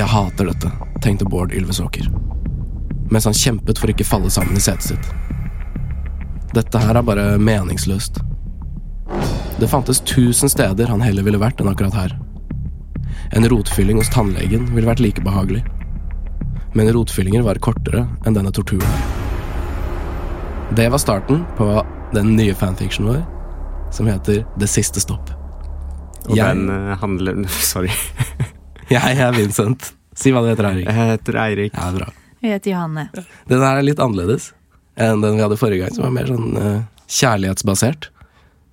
Jeg hater dette, tenkte Bård Ylvesåker. Mens han kjempet for ikke falle sammen i setet sitt. Dette her er bare meningsløst. Det fantes tusen steder han heller ville vært enn akkurat her. En rotfylling hos tannlegen ville vært like behagelig. Men rotfyllinger var kortere enn denne torturen. Det var starten på den nye fanfictionen vår, som heter Det siste stopp. Og Jeg- den eh, handler Sorry. Jeg er Vincent. Si hva du heter, Eirik. Jeg heter Eirik. Ja, bra. Jeg heter Johanne. Den her er litt annerledes enn den vi hadde forrige gang, som var mer sånn uh, kjærlighetsbasert.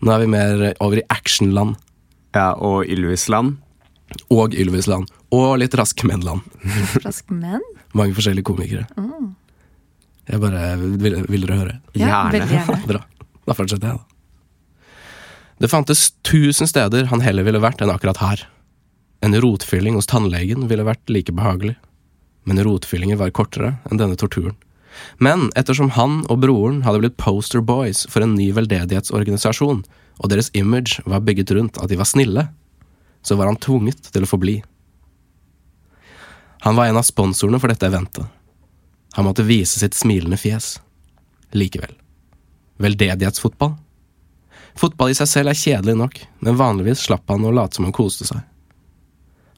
Nå er vi mer over i actionland. Ja, og Ylvisland. Og Ylvisland. Og litt Raskmennland. Rask menn? Mange forskjellige komikere. Jeg bare vil, vil dere høre? Ja, Gjerne. gjerne. Bra. Da fortsetter jeg, da. Det fantes tusen steder han heller ville vært enn akkurat her. En rotfylling hos tannlegen ville vært like behagelig, men rotfyllinger var kortere enn denne torturen. Men ettersom han og broren hadde blitt poster boys for en ny veldedighetsorganisasjon, og deres image var bygget rundt at de var snille, så var han tvunget til å forbli. Han var en av sponsorene for dette eventet. Han måtte vise sitt smilende fjes. Likevel. Veldedighetsfotball? Fotball i seg selv er kjedelig nok, men vanligvis slapp han å late som han koste seg.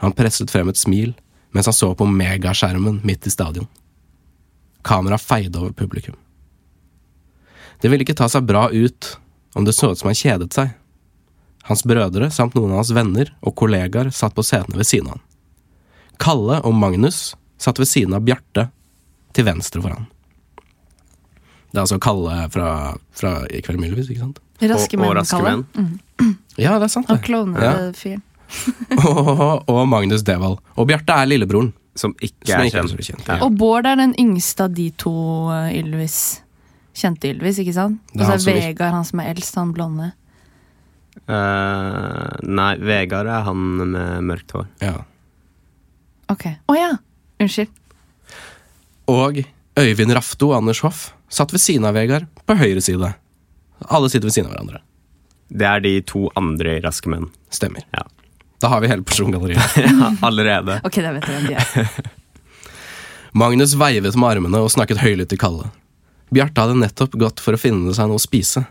Han presset frem et smil mens han så på megaskjermen midt i stadion. Kameraet feide over publikum. Det ville ikke ta seg bra ut om det så ut som han kjedet seg. Hans brødre samt noen av hans venner og kollegaer satt på setene ved siden av han. Kalle og Magnus satt ved siden av Bjarte, til venstre for han. Det er altså Kalle fra, fra I kveld muligvis, ikke sant? Raske menn, Kalle. menn. Ja, det er sant, Det. Og klovnefyren. klovnefyren. og, og Magnus Devold. Og Bjarte er lillebroren. Som ikke Som er ikke er kjent. kjent, Ja. Og Bård er den yngste av de to uh, Ylvis. Kjente Ylvis, ikke sant? Og så er Vegard han som er eldst, han blonde. Uh, nei, Vegard er han med mørkt hår. Ja. Ok. Å ja! Unnskyld. Og Øyvind Rafto og Anders Hoff satt ved siden av Vegard, på høyre side. Alle sitter ved siden av hverandre. Det er de to andre Raske menn. Stemmer. Ja. Da har vi hele persongalleriet. ja, allerede. Ok, da vet jeg hvem de er. Magnus veivet med armene og snakket høylytt til Kalle. Bjarte hadde nettopp gått for å finne seg noe å spise.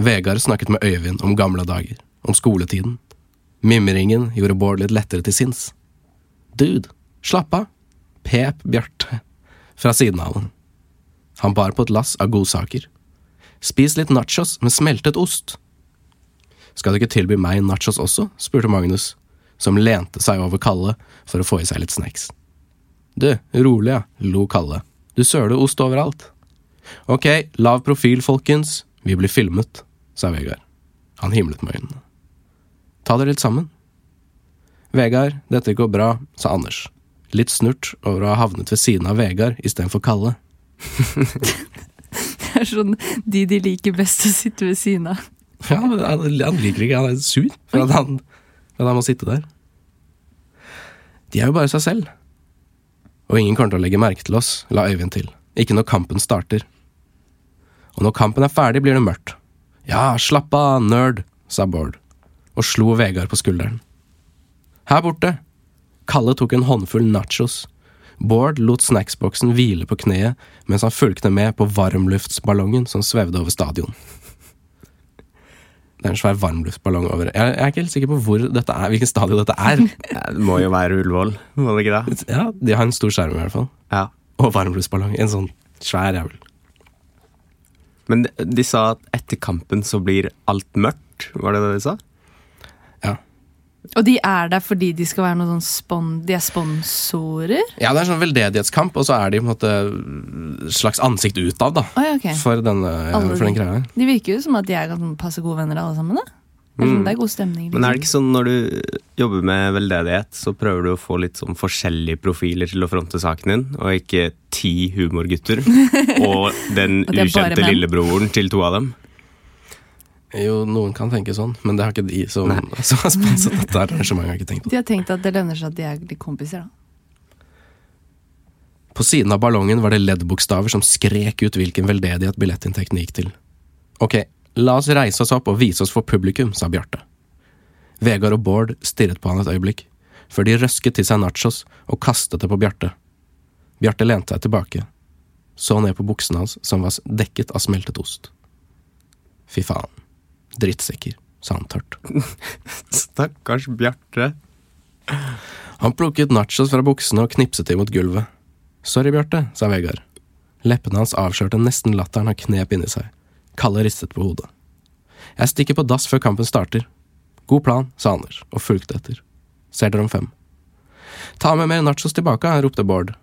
Vegard snakket med Øyvind om gamle dager, om skoletiden. Mimringen gjorde Bård litt lettere til sinns. Dude, slapp av, pep Bjarte fra siden av ham. Han bar på et lass av godsaker. Spis litt nachos med smeltet ost. Skal du ikke tilby meg nachos også? spurte Magnus, som lente seg over Kalle for å få i seg litt snacks. Du, rolig ja, lo Kalle. Du søler ost overalt. Ok, lav profil, folkens. Vi blir filmet, sa Vegard. Han himlet med øynene. Ta dere litt sammen. Vegard, dette går bra, sa Anders. Litt snurt over å ha havnet ved siden av Vegard istedenfor Kalle. Det er sånn de de liker best å sitte ved siden av. Ja, han, han liker ikke, han er sur for han, at han må sitte der. De er jo bare seg selv. Og ingen kommer til å legge merke til oss, la Øyvind til. Ikke når kampen starter. Og når kampen er ferdig, blir det mørkt. Ja, slapp av, nerd, sa Bård, og slo Vegard på skulderen. Her borte. Kalle tok en håndfull nachos. Bård lot snacksboksen hvile på kneet mens han fulgte med på varmluftsballongen som svevde over stadion. Det er en svær varmluftballong over Jeg jeg er ikke helt sikker på hvor dette er, hvilken stadion dette er. Det må jo være Ullevål, må det ikke det? Ja, De har en stor skjerm, i hvert fall. Ja. Og varmluftballong. En sånn svær jævel. Men de, de sa at etter kampen så blir alt mørkt, var det det de sa? Og de er der fordi de skal være noen sånn spon De er sponsorer? ja, det er sånn veldedighetskamp, og så er de på en måte slags ansikt utad, da. Å ja, ok. For, denne, Alle for den de- greia. De virker jo som at de er passe gode venner alle sammen. da Det er, sånn, det er god stemning. Liksom. Men er det ikke sånn når du jobber med veldedighet, så prøver du å få litt sånn forskjellige profiler til å fronte saken din, og ikke ti humorgutter og den Og ukjente lillebroren til to av dem? Jo, noen kan tenke sånn, men det har ikke de som, som har sponset dette arrangementet. har ikke tenkt på. De har tenkt at det lønner seg at de er litt kompiser. da På siden av ballongen var det leddbokstaver som skrek ut hvilken veldedighet billettinntekten gikk til. Ok, la oss reise oss opp og vise oss for publikum, sa Bjarte. Vegard og Bård stirret på han et øyeblikk, før de røsket til seg nachos og kastet det på Bjarte. Bjarte lente seg tilbake, så ned på buksene hans som var dekket av smeltet ost. Fy faen. Drittsekker, sa han tørt. Stakkars Bjarte. Han plukket nachos fra buksene og knipset dem mot gulvet. Sorry, Bjarte, sa Vegard. Leppene hans avslørte nesten latteren han knep inni seg. Kalle ristet på hodet. Jeg stikker på dass før kampen starter. God plan, sa Anders, og fulgte etter. Ser dere om fem. Ta med mer nachos tilbake, ropte Bård.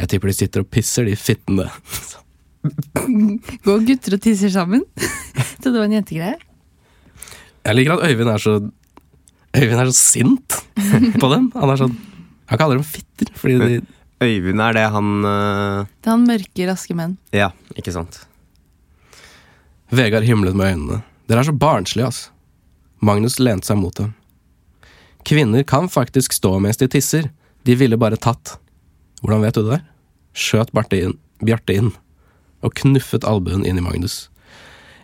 Jeg tipper de sitter og pisser, de fittene. Går gutter og tisser sammen? Trodde det var en jentegreie. Jeg liker at Øyvind er så Øyvind er så sint på dem. Han er sånn Han kaller dem fitter, fordi de Øyvind er det han uh... Det er han mørke, raske menn. Ja, ikke sant. Vegard himlet med øynene. Dere er så barnslige, ass. Magnus lente seg mot dem. Kvinner kan faktisk stå mens de tisser, de ville bare tatt. Hvordan vet du det der? Skjøt Bjarte inn, Bjarte inn og knuffet albuen inn i Magnus.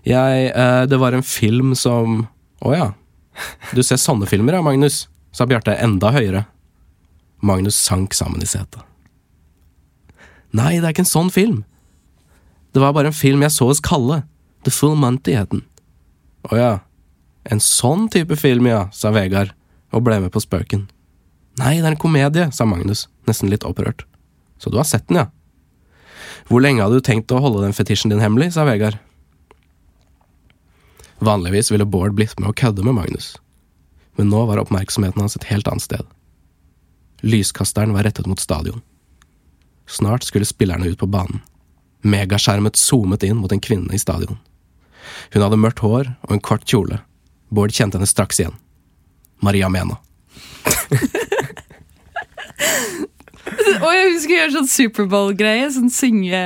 Jeg eh, Det var en film som Å ja. Du ser sånne filmer, ja, Magnus, sa Bjarte enda høyere. Magnus sank sammen i setet. Nei, det er ikke en sånn film. Det var bare en film jeg så hos Kalle. The Full Monty het den. Å ja. En sånn type film, ja, sa Vegard, og ble med på spøken. Nei, det er en komedie, sa Magnus, nesten litt opprørt. Så du har sett den, ja? Hvor lenge hadde du tenkt å holde den fetisjen din hemmelig, sa Vegard. Vanligvis ville Bård blitt med å kødde med Magnus, men nå var oppmerksomheten hans et helt annet sted. Lyskasteren var rettet mot stadion. Snart skulle spillerne ut på banen. Megaskjermet zoomet inn mot en kvinne i stadion. Hun hadde mørkt hår og en kort kjole. Bård kjente henne straks igjen. Maria Mena. Å, jeg husker å gjøre sånn Superbowl-greie. Sånn synge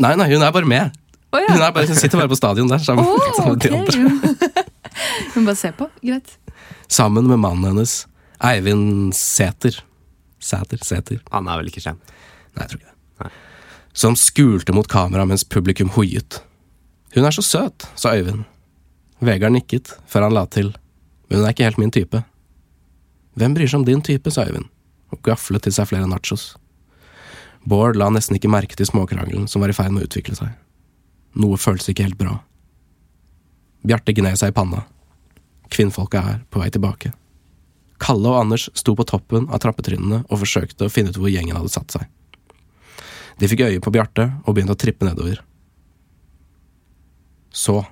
Nei, nei, hun er bare med. Å Hun, er bare, hun sitter bare på stadion der sammen, Å, sammen med de ok. andre. Hun bare ser på. Greit. Sammen med mannen hennes, Eivind Sæter. Sæter, Sæter. Han er vel ikke kjent. Nei, jeg tror ikke det. Som skulte mot kamera mens publikum hoiet. Hun er så søt, sa Øyvind. Vegard nikket, før han la til. Men hun er ikke helt min type. Hvem bryr seg om din type, sa Øyvind, og gaflet til seg flere nachos. Bård la nesten ikke merke til småkrangelen som var i ferd med å utvikle seg. Noe føltes ikke helt bra. Bjarte gned seg i panna. Kvinnfolka er på vei tilbake. Kalle og Anders sto på toppen av trappetrinnene og forsøkte å finne ut hvor gjengen hadde satt seg. De fikk øye på Bjarte og begynte å trippe nedover. Så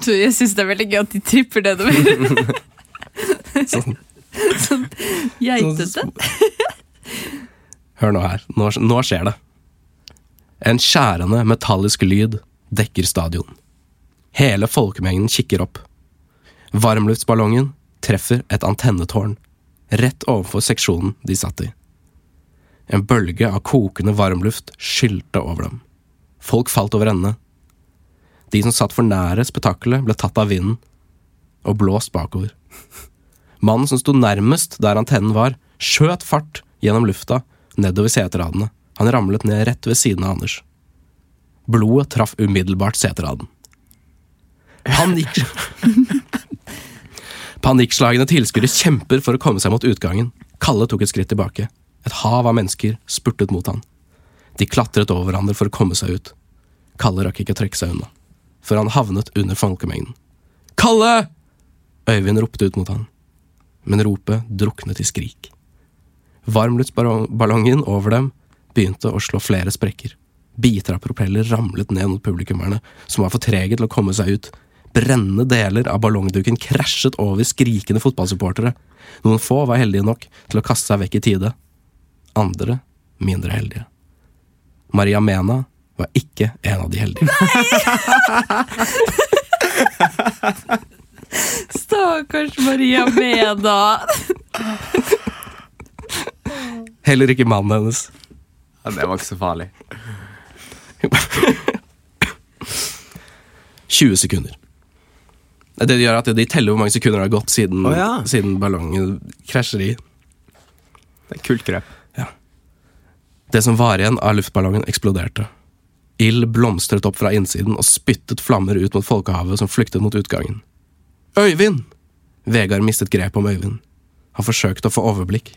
Du, jeg syns det er veldig gøy at de tripper nedover. sånn, sånn geitete. Hør nå her. Nå, nå skjer det. En skjærende metallisk lyd dekker stadion. Hele folkemengden kikker opp. Varmluftsballongen treffer et antennetårn rett overfor seksjonen de satt i. En bølge av kokende varmluft skylte over dem. Folk falt over ende. De som satt for nære spetakkelet, ble tatt av vinden og blåst bakover. Mannen som sto nærmest der antennen var, skjøt fart gjennom lufta nedover seteradene. Han ramlet ned rett ved siden av Anders. Blodet traff umiddelbart seteraden. Panikk... Panikkslagne tilskuere kjemper for å komme seg mot utgangen. Kalle tok et skritt tilbake. Et hav av mennesker spurtet mot han. De klatret over hverandre for å komme seg ut. Kalle rakk ikke å trekke seg unna, før han havnet under folkemengden. Kalle! Øyvind ropte ut mot han, men ropet druknet i skrik. Varmluftsballongen over dem begynte å slå flere sprekker. Biter av propeller ramlet ned mot publikummerne, som var for trege til å komme seg ut. Brennende deler av ballongduken krasjet over skrikende fotballsupportere. Noen få var heldige nok til å kaste seg vekk i tide. Andre mindre heldige. Maria Mena var ikke en av de heldige. Stakkars Maria Meda. Heller ikke mannen hennes. Ja, det var ikke så farlig. 20 sekunder. Det de gjør at De teller hvor mange sekunder det har gått siden, oh, ja. siden ballongen krasjer i. Det er kult grep. Det som var igjen av luftballongen, eksploderte. Ild blomstret opp fra innsiden og spyttet flammer ut mot folkehavet som flyktet mot utgangen. Øyvind! Vegard mistet grepet om Øyvind. Han forsøkte å få overblikk.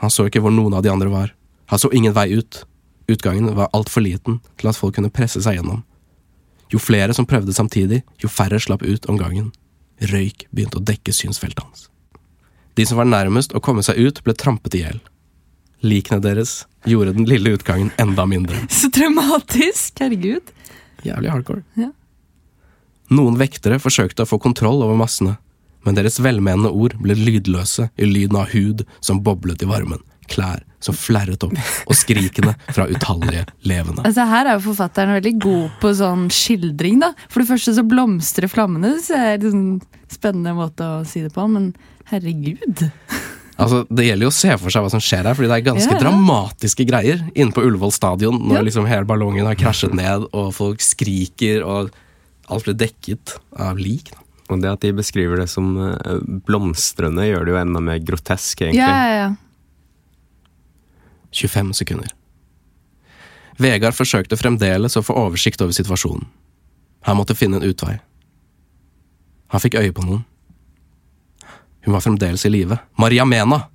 Han så ikke hvor noen av de andre var. Han så ingen vei ut. Utgangen var altfor liten til at folk kunne presse seg gjennom. Jo flere som prøvde samtidig, jo færre slapp ut om gangen. Røyk begynte å dekke synsfeltet hans. De som var nærmest å komme seg ut, ble trampet i hjel. Likene deres gjorde den lille utgangen enda mindre. Så traumatisk! Herregud. Jævlig hardcore. Ja. Noen vektere forsøkte å få kontroll over massene, men deres velmenende ord ble lydløse i lyden av hud som boblet i varmen, klær som flerret opp, og skrikene fra utallige levende. Altså Her er jo forfatteren veldig god på sånn skildring. da. For det første så blomstrer flammene. Så er det en spennende måte å si det på, men herregud. Altså, Det gjelder jo å se for seg hva som skjer her, fordi det er ganske Ja, ja. dramatiske greier inne på Ullevål stadion når Ja. liksom hele ballongen har krasjet ned, og folk skriker, og alt ble dekket av lik. Da. Og det at de beskriver det som eh, blomstrende, gjør det jo enda mer grotesk, egentlig. Ja, ja, ja. 25 sekunder. Vegard forsøkte fremdeles å få oversikt over situasjonen. Han måtte finne en utvei. Han fikk øye på noen. Hun var fremdeles i live. Maria Mena!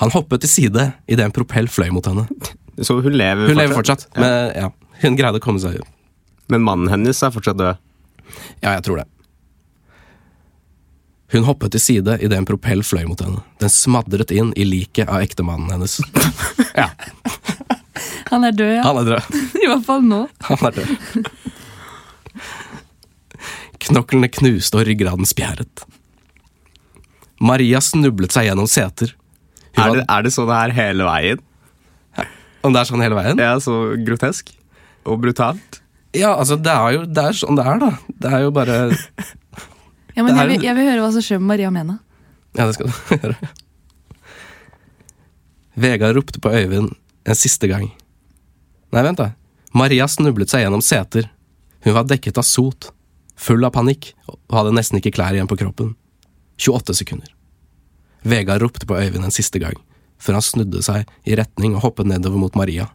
Han hoppet til side idet en propell fløy mot henne. Så hun lever Hun lever fortsatt, men ja, hun greide å komme seg. Men mannen hennes er fortsatt død. Ja, jeg tror det. Hun hoppet til side idet en propell fløy mot henne. Den smadret inn i liket av ektemannen hennes. Ja, Han er død, ja. han er død. I hvert fall nå. Han er død. Knoklene knuste og ryggraden spjæret. Maria snublet seg gjennom seter. Er det, er det sånn det er hele veien? Om det er sånn hele veien? Ja, så grotesk. Og brutalt. Ja, altså, det er jo det er sånn det er, da. Det er jo bare Ja, men jeg vil, jeg vil høre hva som skjer med Maria Mena. Ja, det skal du høre. Vegard ropte på Øyvind en siste gang. Nei, vent, da. Maria snublet seg gjennom seter. Hun var dekket av sot, full av panikk og hadde nesten ikke klær igjen på kroppen. 28 sekunder. Vegard ropte på Øyvind en siste gang, før han snudde seg i retning og hoppet nedover mot Maria.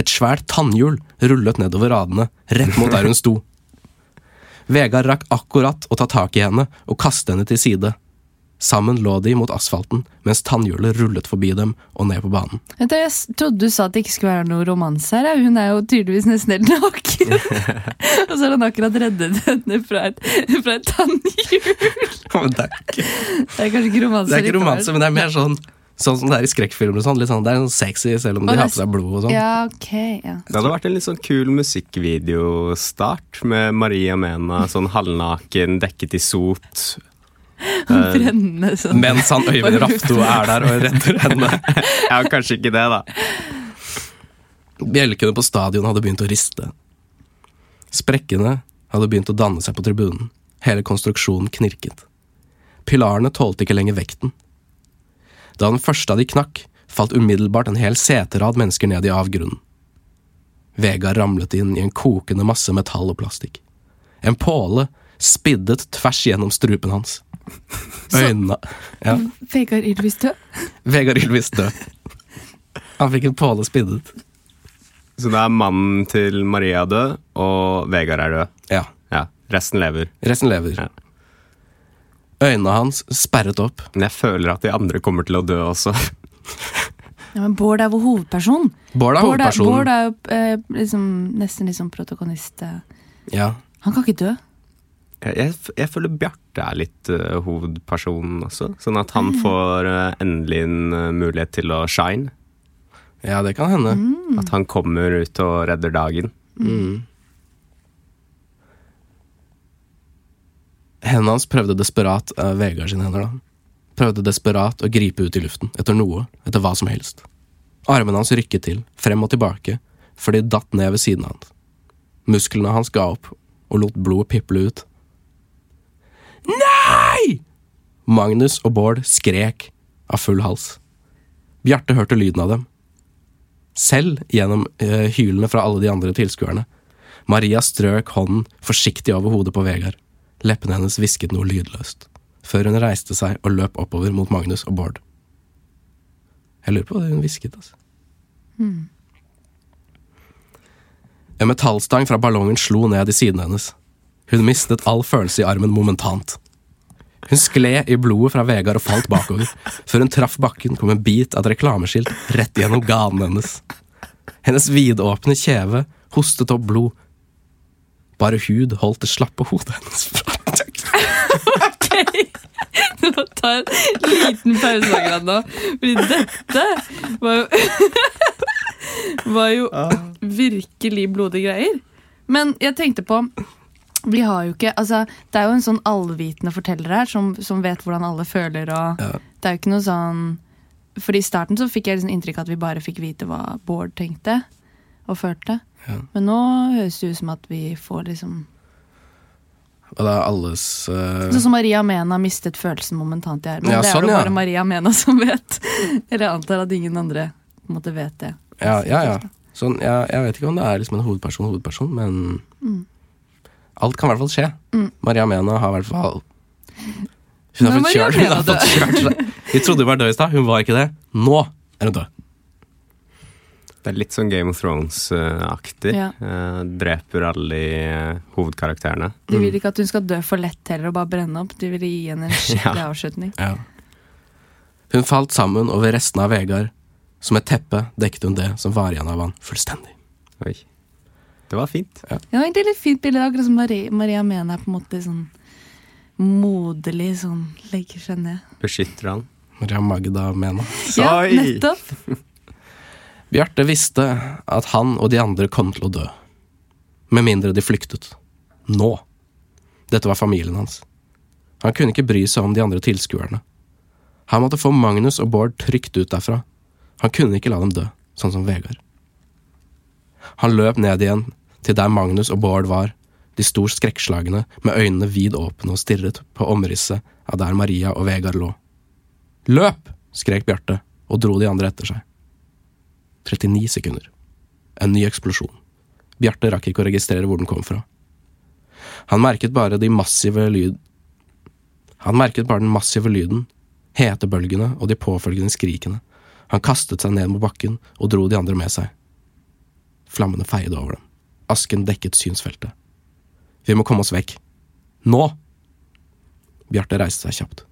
Et svært tannhjul rullet nedover radene, rett mot der hun sto. Vegard rakk akkurat å ta tak i henne og kaste henne til side. Sammen lå de mot asfalten, mens tannhjulet rullet forbi dem og ned på banen. Jeg trodde du sa at det ikke skulle være noe romanse her. Hun er jo tydeligvis nesten helt naken. Og så har han akkurat reddet henne fra et, fra et tannhjul. Det, er ikke, Det er kanskje ikke romanse det er ikke romanse, men det er mer sånn Sånn som det er i skrekkfilmer. og Sånn, litt sånn, det er sånn sexy, selv om de har på seg blod og sånn. Ja, ok. Ja. Det hadde vært en litt sånn kul musikkvideostart med Maria Mena sånn halvnaken, dekket i sot. Brenne, sånn. Mens han Øyvind Rafto er der og redder henne. Ja, kanskje ikke det, da. Bjelkene på stadion hadde begynt å riste. Sprekkene hadde begynt å danne seg på tribunen. Hele konstruksjonen knirket. Pilarene tålte ikke lenger vekten. Da den første av de knakk, falt umiddelbart en hel seterad mennesker ned i avgrunnen. Vegard ramlet inn i en kokende masse metall og plastikk. En påle spiddet tvers gjennom strupen hans. Øynene ja. Vegard Ylvis død? Vegard Ylvis død. Han fikk en påle spiddet. Så da er mannen til Maria død, og Vegard er død. Ja. Ja, Resten lever. Resten lever. Ja. Øynene hans sperret opp. Men jeg føler at de andre kommer til å dø også. Ja, men Bård er vår hovedperson. Bård er Bård er, hovedpersonen. Bård er jo eh, liksom, nesten liksom protagonist. eh. Ja. Han kan ikke dø. Jeg, jeg, jeg føler Bjarte er litt uh, hovedpersonen også. Sånn at han får uh, endelig en uh, mulighet til å shine. ja, det kan hende. At han kommer ut og redder dagen. Mm. Hendene hans prøvde desperat uh, Vegard sine hender, da. Prøvde desperat å gripe ut i luften, etter noe, etter hva som helst. Armene hans rykket til, frem og tilbake, før de datt ned ved siden av han. Musklene hans ga opp, og lot blodet piple ut. Nei! Magnus og Bård skrek av full hals. Bjarte hørte lyden av dem. Selv gjennom eh, hylene fra alle de andre tilskuerne. Maria strøk hånden forsiktig over hodet på Vegard. Leppene hennes hvisket noe lydløst, før hun reiste seg og løp oppover mot Magnus og Bård. Jeg lurer på hva hun hvisket, altså. En metallstang fra ballongen slo ned i siden hennes. Hun mistet all følelse i armen momentant. Hun skled i blodet fra Vegard og falt bakover. Før hun traff bakken, kom en bit av et reklameskilt rett gjennom ganen hennes. Hennes vidåpne kjeve hostet opp blod. Bare hud holdt det slappe hodet hennes fra nå tar jeg en liten pause akkurat nå, fordi dette var jo Var jo virkelig blodige greier. Men jeg tenkte på vi har jo ikke, altså Det er jo en sånn allvitende forteller her som, som vet hvordan alle føler. og Ja. Det er jo ikke noe sånn For i starten så fikk jeg liksom inntrykk av at vi bare fikk vite hva Bård tenkte og følte. Ja. Men nå høres det ut som at vi får liksom Og det er alles uh... Sånn som Maria Mena mistet følelsen momentant i armen. Ja, det er sånn, det ja. bare Maria Mena som vet. Eller jeg antar at ingen andre på en måte vet det. Ja, ja, ja. Sånn, ja. Jeg vet ikke om det er liksom en hovedperson, hovedperson, men Mm. alt kan i hvert fall skje. Maria Mena har i hvert fall Hun har fått kjørt, hun har fått kjørt seg. Vi trodde hun var død i stad, hun var ikke det. Nå er hun død. Det er litt sånn Game of Thrones-aktig. Ja. Eh, dreper alle de eh, hovedkarakterene. De vil ikke at hun skal dø for lett heller og bare brenne opp. De vil gi henne en skikkelig avslutning. Ja. Hun falt sammen over restene av Vegard. Som et teppe dekket hun det som var igjen av han, fullstendig. Oi. Det var fint. Ja, det var egentlig litt fint bilde, akkurat som Maria, Maria Mena er på en måte sånn moderlig sånn legger seg ned. Beskytter han. Maria Magda Mena. Ja, Oi! nettopp! Bjarte visste at han og de andre kom til å dø. Med mindre de flyktet. Nå. Dette var familien hans. Han kunne ikke bry seg om de andre tilskuerne. Han måtte få Magnus og Bård trygt ut derfra. Han kunne ikke la dem dø, sånn som Vegard. Han løp ned igjen til der Magnus og Bård var, de sto skrekkslagne med øynene vid åpne og stirret på omrisset av der Maria og Vegard lå. Løp! skrek Bjarte og dro de andre etter seg. 39 sekunder. En ny eksplosjon. Bjarte rakk ikke å registrere hvor den kom fra. Han merket bare de massive lyd... Han merket bare den massive lyden, hetebølgene og de påfølgende skrikene. Han kastet seg ned mot bakken og dro de andre med seg. Flammene feide over dem. Asken dekket synsfeltet. Vi må komme oss vekk. Nå! Bjarte reiste seg kjapt.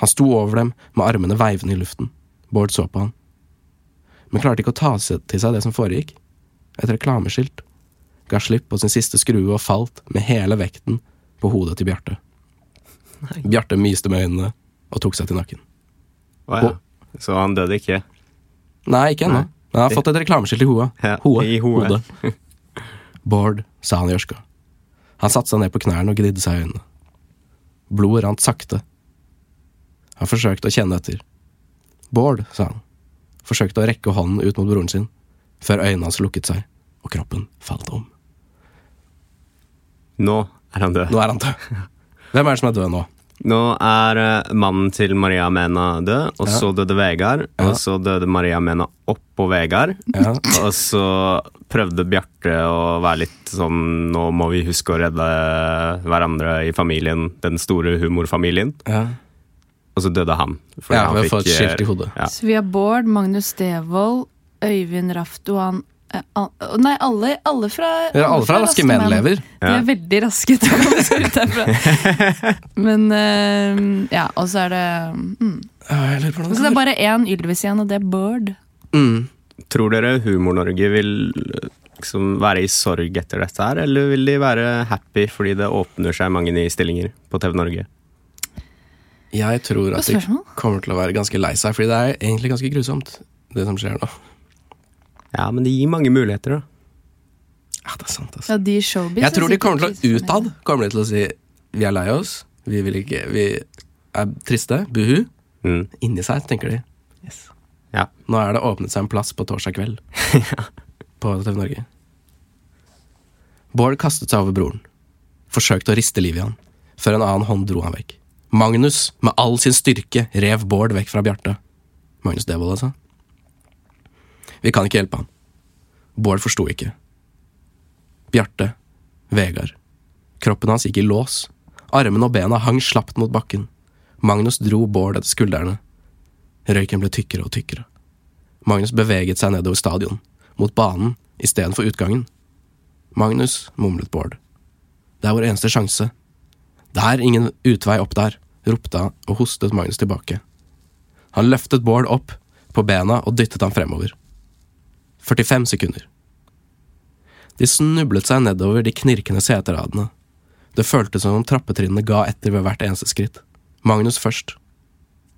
Han sto over dem med armene veivende i luften. Bård så på han men klarte ikke å ta til seg det som foregikk. Et reklameskilt ga slipp på sin siste skrue og falt med hele vekten på hodet til Bjarte. Bjarte myste med øynene og tok seg til nakken. Å ja. Så han døde ikke? Nei, ikke ennå. Men han har fått et reklameskilt i hodet. Ja, Hodet. i hodet. Bård, sa han i ørska. Han satte seg ned på knærne og gnidde seg i øynene. Blodet rant sakte. Han forsøkte å kjenne etter. Bård, sa han. Forsøkte å rekke hånden ut mot broren sin, før øynene hans lukket seg, og kroppen falt om. Nå er han død. Nå er han død. Hvem er det som er død nå? Nå er eh, mannen til Maria Mena død, og Ja. så døde Vegard. Ja. Og så døde Maria Mena oppå Vegard. Ja. Og så prøvde Bjarte å være litt sånn Nå må vi huske å redde hverandre i familien, den store humorfamilien. Og så døde han. fordi ja han ved å få fikk, et skilt i hodet. Ja. Så vi har Bård, Magnus Devold, Øyvind Raftoan eh, al- Nei, alle, alle fra Ja, alle fra Raske menn lever. De er veldig raske til å komme seg ut herfra. Men uh, ja, og så er det mm. Så det er bare én Ylvis igjen, og det er Bård. Mm. Tror dere Humor-Norge vil liksom være i sorg etter dette her, eller vil de være happy fordi det åpner seg mange nye stillinger på TV Norge? Jeg tror at de kommer til å være ganske lei seg, fordi det er egentlig ganske grusomt, det som skjer nå. Ja, men det gir mange muligheter, da. Ja, det er sant, altså. Ja, de showbiz Jeg tror er de kommer til å utad kommer de til å si vi er lei oss, vi vil ikke Vi er triste, buhu. Mm. Inni seg tenker de yes. Ja. Nå er det åpnet seg en plass på torsdag kveld på TV Norge. Bård kastet seg over broren. Forsøkte å riste livet i han, før en annen hånd dro han vekk. Magnus, med all sin styrke, rev Bård vekk fra Bjarte. Magnus Devold, altså. Vi kan ikke hjelpe han. Bård forsto ikke. Bjarte, Vegard. Kroppen hans gikk i lås. Armene og bena hang slapt mot bakken. Magnus dro Bård etter skuldrene. Røyken ble tykkere og tykkere. Magnus beveget seg nedover stadion, mot banen istedenfor utgangen. Magnus, mumlet Bård. Det er vår eneste sjanse. Det er ingen utvei opp der. ropte han og hostet Magnus tilbake. Han løftet Bård opp på bena og dyttet ham fremover. 45 sekunder. De snublet seg nedover de knirkende seteradene. Det føltes som om trappetrinnene ga etter ved hvert eneste skritt. Magnus først.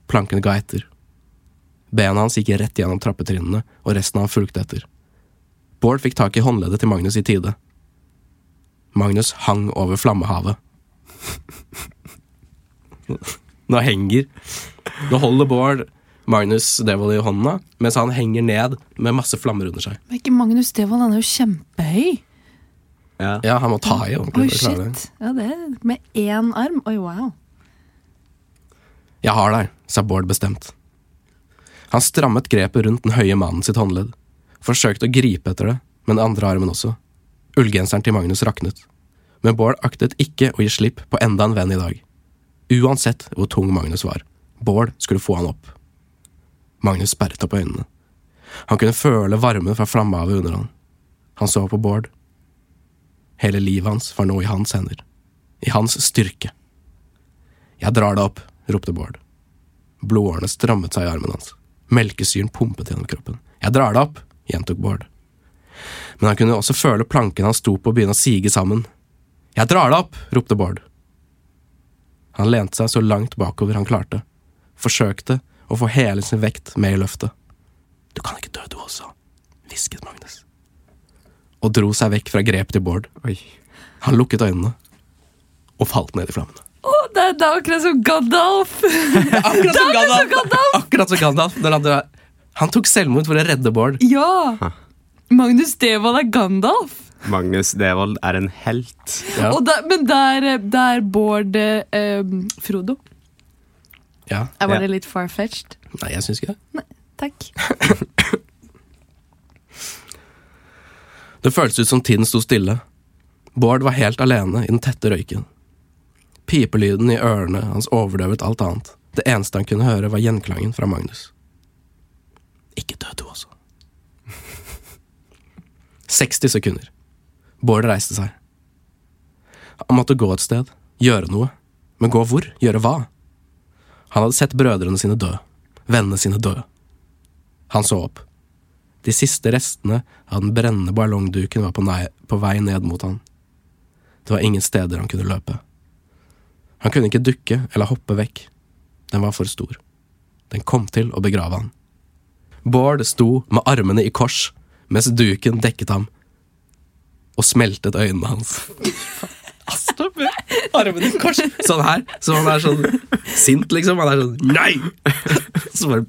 Plankene ga etter. Bena hans gikk rett gjennom trappetrinnene, og resten av ham fulgte etter. Bård fikk tak i håndleddet til Magnus i tide. Magnus hang over flammehavet. Nå henger Nå holder Bård Magnus Devold i hånda, mens han henger ned med masse flammer under seg. Men ikke Magnus Devold, han er jo kjempehøy. Ja. Ja, han må ta i Oi, ordentlig. det. shit. Ja, det er med én arm. Oi, wow. Jeg har deg, sa Bård bestemt. Han strammet grepet rundt den høye mannen sitt håndledd. Forsøkte å gripe etter det, men andre armen også. Ullgenseren til Magnus raknet. Men Bård aktet ikke å gi slipp på enda en venn i dag. Uansett hvor tung Magnus var. Bård skulle få han opp. Magnus sperret opp øynene. Han kunne føle varmen fra flammehavet under han. Han så på Bård. Hele livet hans var nå i hans hender. I hans styrke. Jeg drar deg opp, ropte Bård. Blodårene strammet seg i armen hans. Melkesyren pumpet gjennom kroppen. Jeg drar deg opp, gjentok Bård. Men han kunne også føle plankene han sto på begynne å sige sammen. Jeg drar deg opp, ropte Bård. Han lente seg så langt bakover han klarte. Forsøkte å få hele sin vekt med i løftet. Du kan ikke dø, du også, hvisket Magnus. Og dro seg vekk fra grepet til Bård. Oi. Han lukket øynene og falt ned i flammene. Å, det, er- det er akkurat som Gandalf! Akkurat som Gandalf! Akkurat som Gandalf når han, han tok selvmord for å redde Bård. Ja! Magnus Devold er Gandalf. Magnus Devold er en helt. Ja. Og der, men der, der Bård eh, Frodo. Ja. Er det Ja. litt far-fetched. Nei, jeg syns ikke det. Nei, Takk. Det føltes ut som tiden sto stille. Bård var helt alene i den tette røyken. Pipelyden i ørene hans overdøvet alt annet. Det eneste han kunne høre, var gjenklangen fra Magnus. Ikke dø, du også. 60 sekunder. Bård reiste seg. Han måtte gå et sted, gjøre noe. Men gå hvor? Gjøre hva? Han hadde sett brødrene sine dø, vennene sine dø. Han så opp. De siste restene av den brennende ballongduken var på, nei, på vei ned mot han. Det var ingen steder han kunne løpe. Han kunne ikke dukke eller hoppe vekk. Den var for stor. Den kom til å begrave han. Bård sto med armene i kors mens duken dekket ham, og smeltet øynene hans. Astrup med armene i kors! Sånn her. Så han er sånn sint, liksom. Han er sånn Nei! Så bare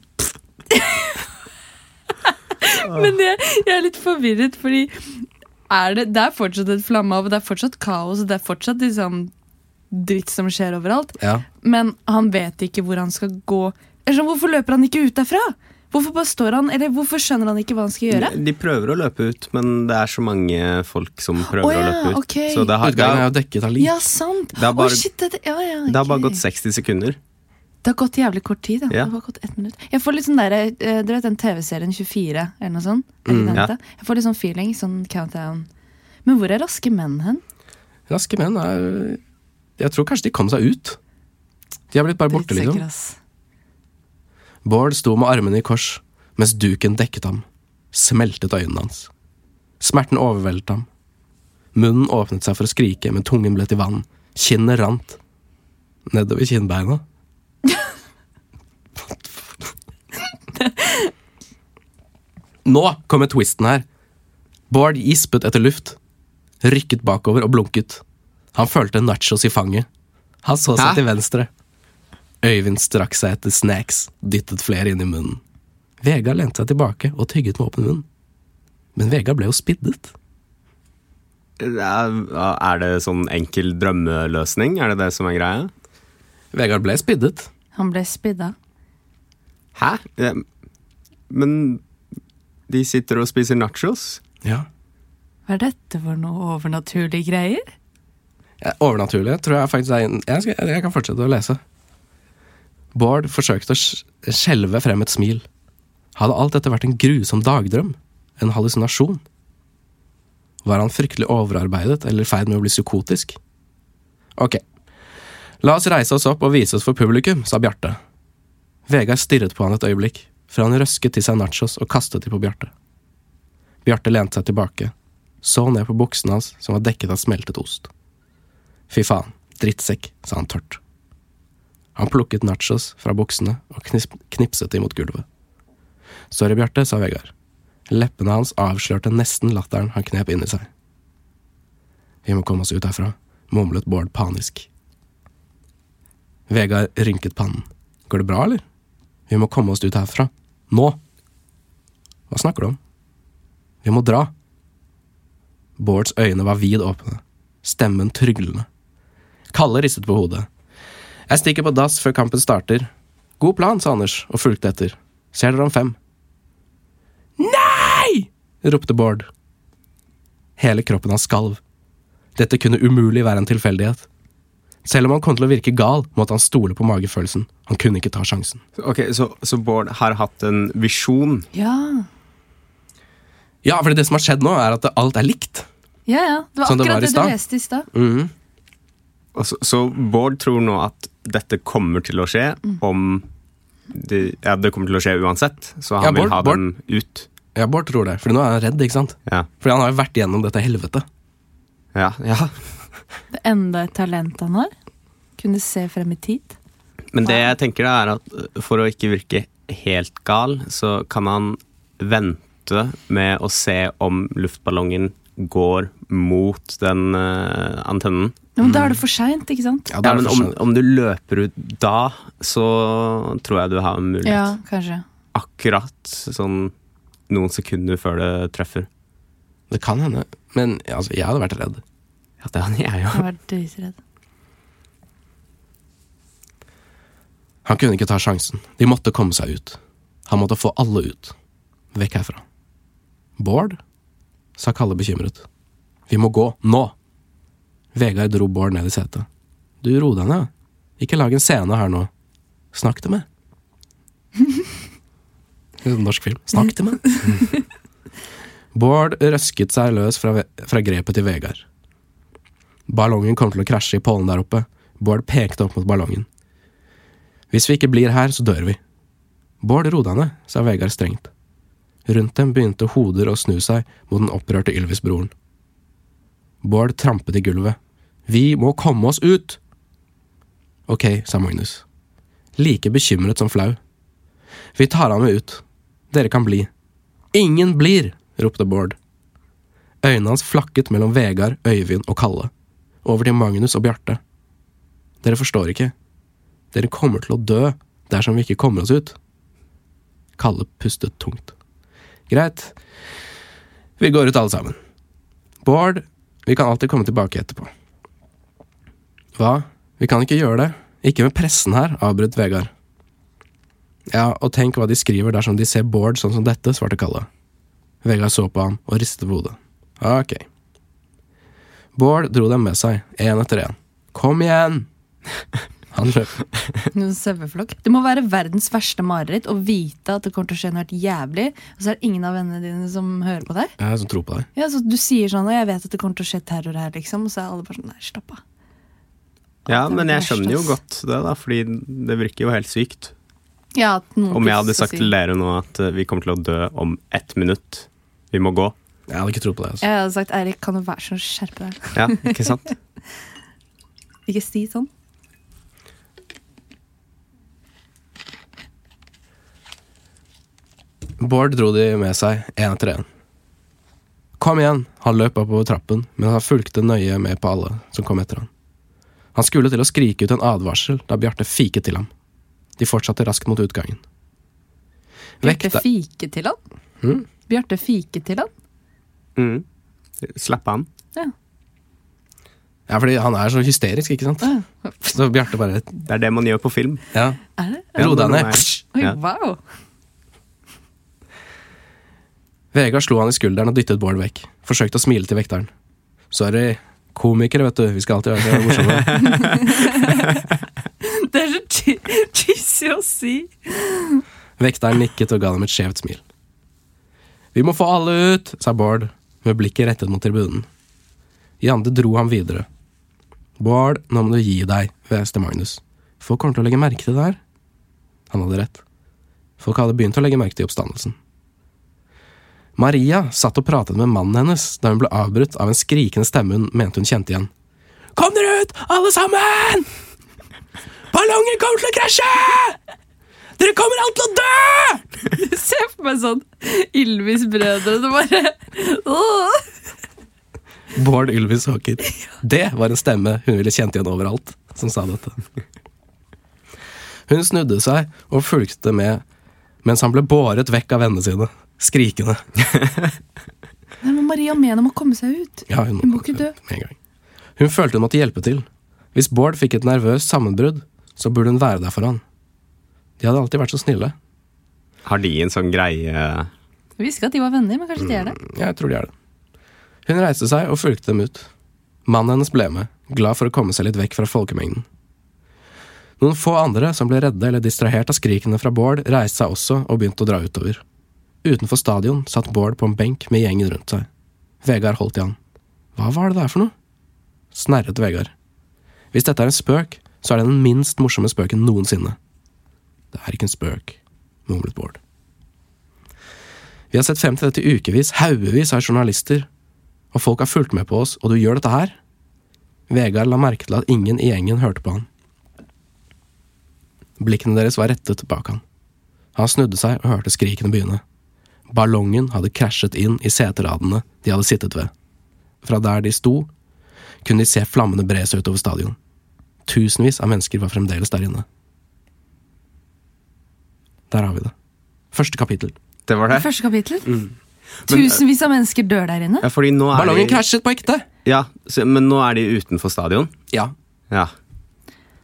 Men jeg, jeg er litt forvirret, fordi er det, det er fortsatt et flammehav, det er fortsatt kaos, og det er fortsatt liksom dritt som skjer overalt. Ja. Men han vet ikke hvor han skal gå. Eller sånn, Hvorfor løper han ikke ut derfra? Hvorfor bare står han, eller hvorfor skjønner han ikke hva han skal gjøre? De prøver å løpe ut, men det er så mange folk som prøver Å ja, å løpe ut. Okay. Så det har, Utgangen er jo dekket av lik. Ja, sant! Det har bare- oh, shit, det, ja, ja, det har bare gått 60 sekunder. Det har gått jævlig kort tid. Ja. Det har gått ett minutt. Jeg får litt sånn der, eh, Dere vet den TV-serien 24, eller noe sånt? Mm, ja. Jeg får litt sånn feeling, sånn countdown. Men hvor er raske menn hen? Raske menn er Jeg tror kanskje de kom seg ut. De har blitt bare borte, liksom. Ass. Bård sto med armene i kors mens duken dekket ham. Smeltet øynene hans. Smerten overveldet ham. Munnen åpnet seg for å skrike, men tungen ble til vann. Kinnet rant. Nedover kinnbeina. Nå kommer twisten her. Bård gispet etter luft. Rykket bakover og blunket. Han følte nachos i fanget. Han så seg Hæ? til venstre. Øyvind strakk seg etter snacks, dyttet flere inn i munnen. Vegard lente seg tilbake og tygget med åpen munn. Men Vegard ble jo spiddet. Er det sånn enkel drømmeløsning? Er det det som er greia? Vegard ble spiddet. Han ble spidda. Hæ? Ja, Men de sitter og spiser nachos? Ja. Hva er dette for noe overnaturlige greier? Ja, overnaturlige tror jeg faktisk er jeg, skal, jeg kan fortsette å lese. Bård forsøkte å skjelve frem et smil. Hadde alt dette vært en grusom dagdrøm? En hallusinasjon? Var han fryktelig overarbeidet eller i ferd med å bli psykotisk? Ok, La oss reise oss opp og vise oss for publikum, sa Bjarte. Vegard stirret på han et øyeblikk, før han røsket til seg nachos og kastet de på Bjarte. Bjarte lente seg tilbake, så ned på buksene hans som var dekket av smeltet ost. Fy faen, drittsekk, sa han tørt. Han plukket nachos fra buksene og knip knipset mot gulvet. Sorry, Bjarte, sa Vegard. Leppene hans avslørte nesten latteren han knep inni seg. Vi må komme oss ut herfra, mumlet Bård panisk. Vegard rynket pannen. Går det bra, eller? Vi må komme oss ut herfra. Nå! Hva snakker du om? Vi må dra. Bårds øyne var vid åpne, stemmen tryglende. Kalle ristet på hodet. Jeg stikker på dass før kampen starter. God plan, sa Anders og fulgte etter. Ser dere om fem. Nei! ropte Bård. Hele kroppen hans skalv. Dette kunne umulig være en tilfeldighet. Selv om han kom til å virke gal, måtte han stole på magefølelsen. Han kunne ikke ta sjansen. Ok, Så, så Bård har hatt en visjon. Ja. Ja, for det som har skjedd nå, er at alt er likt. Ja, ja. Det var Som det akkurat var det, du leste i stad. Mhm. Så, så Bård tror nå at dette kommer til å skje om det, Ja, det kommer til å skje uansett, så han Ja, Bård- vil ha Bård- dem ut. Ja, Bård tror det, for nå er han redd, ikke sant? Ja. Fordi han har jo vært gjennom dette helvetet. Ja, ja. Det enda et talent han har. Kunne se frem i tid. Men det jeg tenker da er at for å ikke virke helt gal, så kan han vente med å se om luftballongen går mot den uh, antennen. Ja, men da er det for seint, ikke sant? Ja, Ja, men om, om du løper ut da, så tror jeg du har en mulighet. Ja, kanskje. Akkurat sånn noen sekunder før det treffer. Det kan hende. Men altså, jeg hadde vært redd. Ja, det hadde jeg òg. vært dritredd. Han kunne ikke ta sjansen. De måtte komme seg ut. Han måtte få alle ut. Vekk herfra. Bård? Sa Kalle bekymret. Vi må gå, nå! Vegard dro Bård ned i setet. Du, ro deg ned. Ikke lag en scene her nå. Snakk til meg. Norsk film. Snakk til meg. Bård røsket seg løs fra, fra grepet til Vegard. Ballongen kom til å krasje i pollen der oppe. Bård pekte opp mot ballongen. Hvis vi ikke blir her, så dør vi. Bård, ro deg ned, sa Vegard strengt. Rundt dem begynte hoder å snu seg mot den opprørte Ylvis-broren. Bård trampet i gulvet. Vi må komme oss ut! Ok, sa Magnus. Like bekymret som flau. Vi tar ham med ut. Dere kan bli. Ingen blir! ropte Bård. Øynene hans flakket mellom Vegard, Øyvind og Kalle. Over til Magnus og Bjarte. Dere forstår ikke. Dere kommer til å dø dersom vi ikke kommer oss ut. Kalle pustet tungt. Greit. Vi går ut alle sammen. Bård, vi kan alltid komme tilbake etterpå. Hva? Vi kan ikke gjøre det. Ikke med pressen her, avbrøt Vegard. Ja, og tenk hva de skriver dersom de ser Bård sånn som dette, svarte Kalle. Vegard så på ham og ristet på hodet. Ok. Bård dro dem med seg, én etter én. Kom igjen! Han saueflokk. Det må være verdens verste mareritt å vite at det kommer til å skje noe helt jævlig, og så er det ingen av vennene dine som hører på deg. Jeg som tror på deg. Ja, så Du sier sånn, og jeg vet at det kommer til å skje terror her, liksom, og så er alle bare sånn Nei, slapp av. Ja, men jeg skjønner jo godt det, da, fordi det virker jo helt sykt. Ja, Om jeg hadde sagt til dere nå at eh, vi kommer til å dø om ett minutt, vi må gå. Jeg hadde ikke tro på det. altså. Jeg hadde sagt Eirik, kan du være så snill å skjerpe deg? Ja, ikke sant? Ikke si sånn. Bård dro de med seg, én etter én. Kom igjen! Han løp oppover trappen, men han fulgte nøye med på alle som kom etter han. Han skulle til å skrike ut en advarsel da Bjarte fiket til ham. De fortsatte raskt mot utgangen. Bjarte fiket til han? Hmm? Bjarte fiket til han? Mm. Slapp han? Ja. Ja, fordi han er så hysterisk, ikke sant? Ja. Så Bjarte bare Det er det man gjør på film. Ja, Er det? ro deg ned. Oi, wow. Vegard slo han i skulderen og dyttet Bård vekk. Forsøkte å smile til vekteren. Sorry, komikere, vet du. Vi skal alltid være så morsomme. Det er så che- cheesy å si. Vekteren nikket og ga dem et skjevt smil. Vi må få alle ut, sa Bård, med blikket rettet mot tribunen. Jande dro ham videre. Bård, nå må du gi deg, hveste Magnus. Folk kommer til å legge merke til det her. Han hadde rett. Folk hadde begynt å legge merke til oppstandelsen. Maria satt og pratet med mannen hennes da hun ble avbrutt av en skrikende stemme hun mente hun kjente igjen. Kom dere ut, alle sammen! Ballongen kommer til å krasje! Dere kommer alle til å dø! Se for meg sånn Ylvis-brødrene bare! Bård Ylvis Håker. Det var en stemme hun ville kjent igjen overalt, som sa dette. Hun snudde seg og fulgte med mens han ble båret vekk av vennene sine, skrikende. Nei, men Maria Mena må komme seg ut. Ja, hun, Hun må ikke dø. Med en gang. Hun følte hun måtte hjelpe til. Hvis Bård fikk et nervøst sammenbrudd, så burde hun være der for han. De hadde alltid vært så snille. Har de en sånn greie Jeg visste ikke at de var venner, men kanskje de er det. Jeg tror de er det. Hun reiste seg og fulgte dem ut. Mannen hennes ble med, glad for å komme seg litt vekk fra folkemengden. Noen få andre som ble redde eller distrahert av skrikene fra Bård, reiste seg også og begynte å dra utover. Utenfor stadion satt Bård på en benk med gjengen rundt seg. Vegard holdt i han. Hva var det der for noe? Snerret Vegard. Hvis dette er en spøk, så er det den minst morsomme spøken noensinne. Det er ikke en spøk, mumlet Bård. Vi har sett frem til dette i ukevis, haugevis av journalister, og folk har fulgt med på oss, og du gjør dette her? Vegard la merke til at ingen i gjengen hørte på han. Blikkene deres var rettet bak han. Han snudde seg og hørte skrikene begynne. Ballongen hadde krasjet inn i seteradene de hadde sittet ved. Fra der de sto, kunne de se flammene bre seg utover stadion. Tusenvis av mennesker var fremdeles der inne. Der har vi det. Første kapittel. Det var det? Første kapittel. Men, Tusenvis av mennesker dør der inne. ja, fordi nå er Ballongen de, krasjet på ekte! ja, så, Men nå er de utenfor stadion? Ja. Ja.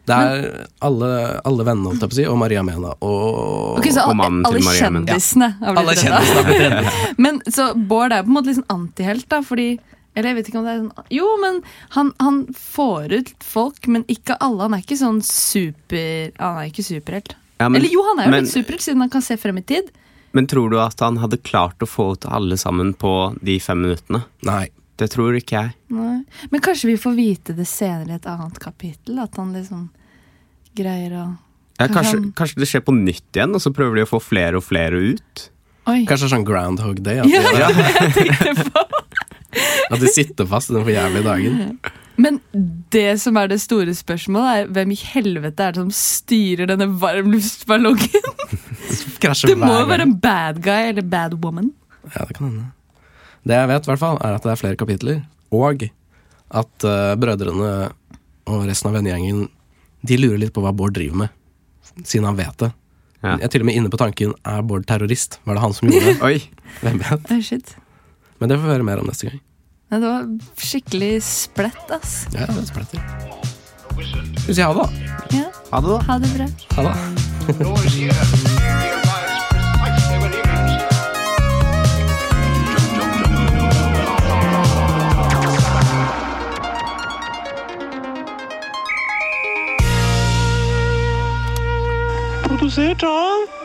Det er alle, alle vennene, holdt jeg på å si, og Maria Mena og Ok, så og alle, mannen til Maria Mena. blitt Alle kjendisene har blitt redda. Men så Bård er på en måte litt sånn antihelt, da, fordi Eller jeg vet ikke om det er sånn Jo, men han, han får ut folk, men ikke alle. Han er ikke sånn super Han er ikke superhelt. Ja, men- Eller jo, han er jo men- litt superhelt, siden han kan se frem i tid. Men tror du at han hadde klart å få ut alle sammen på de fem minuttene? Nei. Det tror ikke jeg. Nei. Men kanskje vi får vite det senere i et annet kapittel? At han liksom greier å Ja, Kanskje kanskje, det skjer på nytt igjen, og så prøver de å få flere og flere ut? Oi. Kanskje sånn Groundhog Day? At, er Ja, jeg tenkte på at de sitter fast i den for jævlige dagen. Men det som er det store spørsmålet, er hvem i helvete er det som styrer denne varmluftballongen? Det må jo være en bad guy eller bad woman. Ja, det kan hende. Det jeg vet, i hvert fall, er at det er flere kapitler, og at uh, brødrene og resten av vennegjengen de lurer litt på hva Bård driver med, siden han vet det. Ja. Jeg er til og med inne på tanken er Bård terrorist? Var det han som gjorde det? Oi! Hvem vet? Oh, shit. Men det får vi høre mer om neste gang. Ja, det var skikkelig splett, ass. Ja, det spretter. Skal vi si ha det, da? Ja, Ha det, da. ha det bra. Ha det. produsert av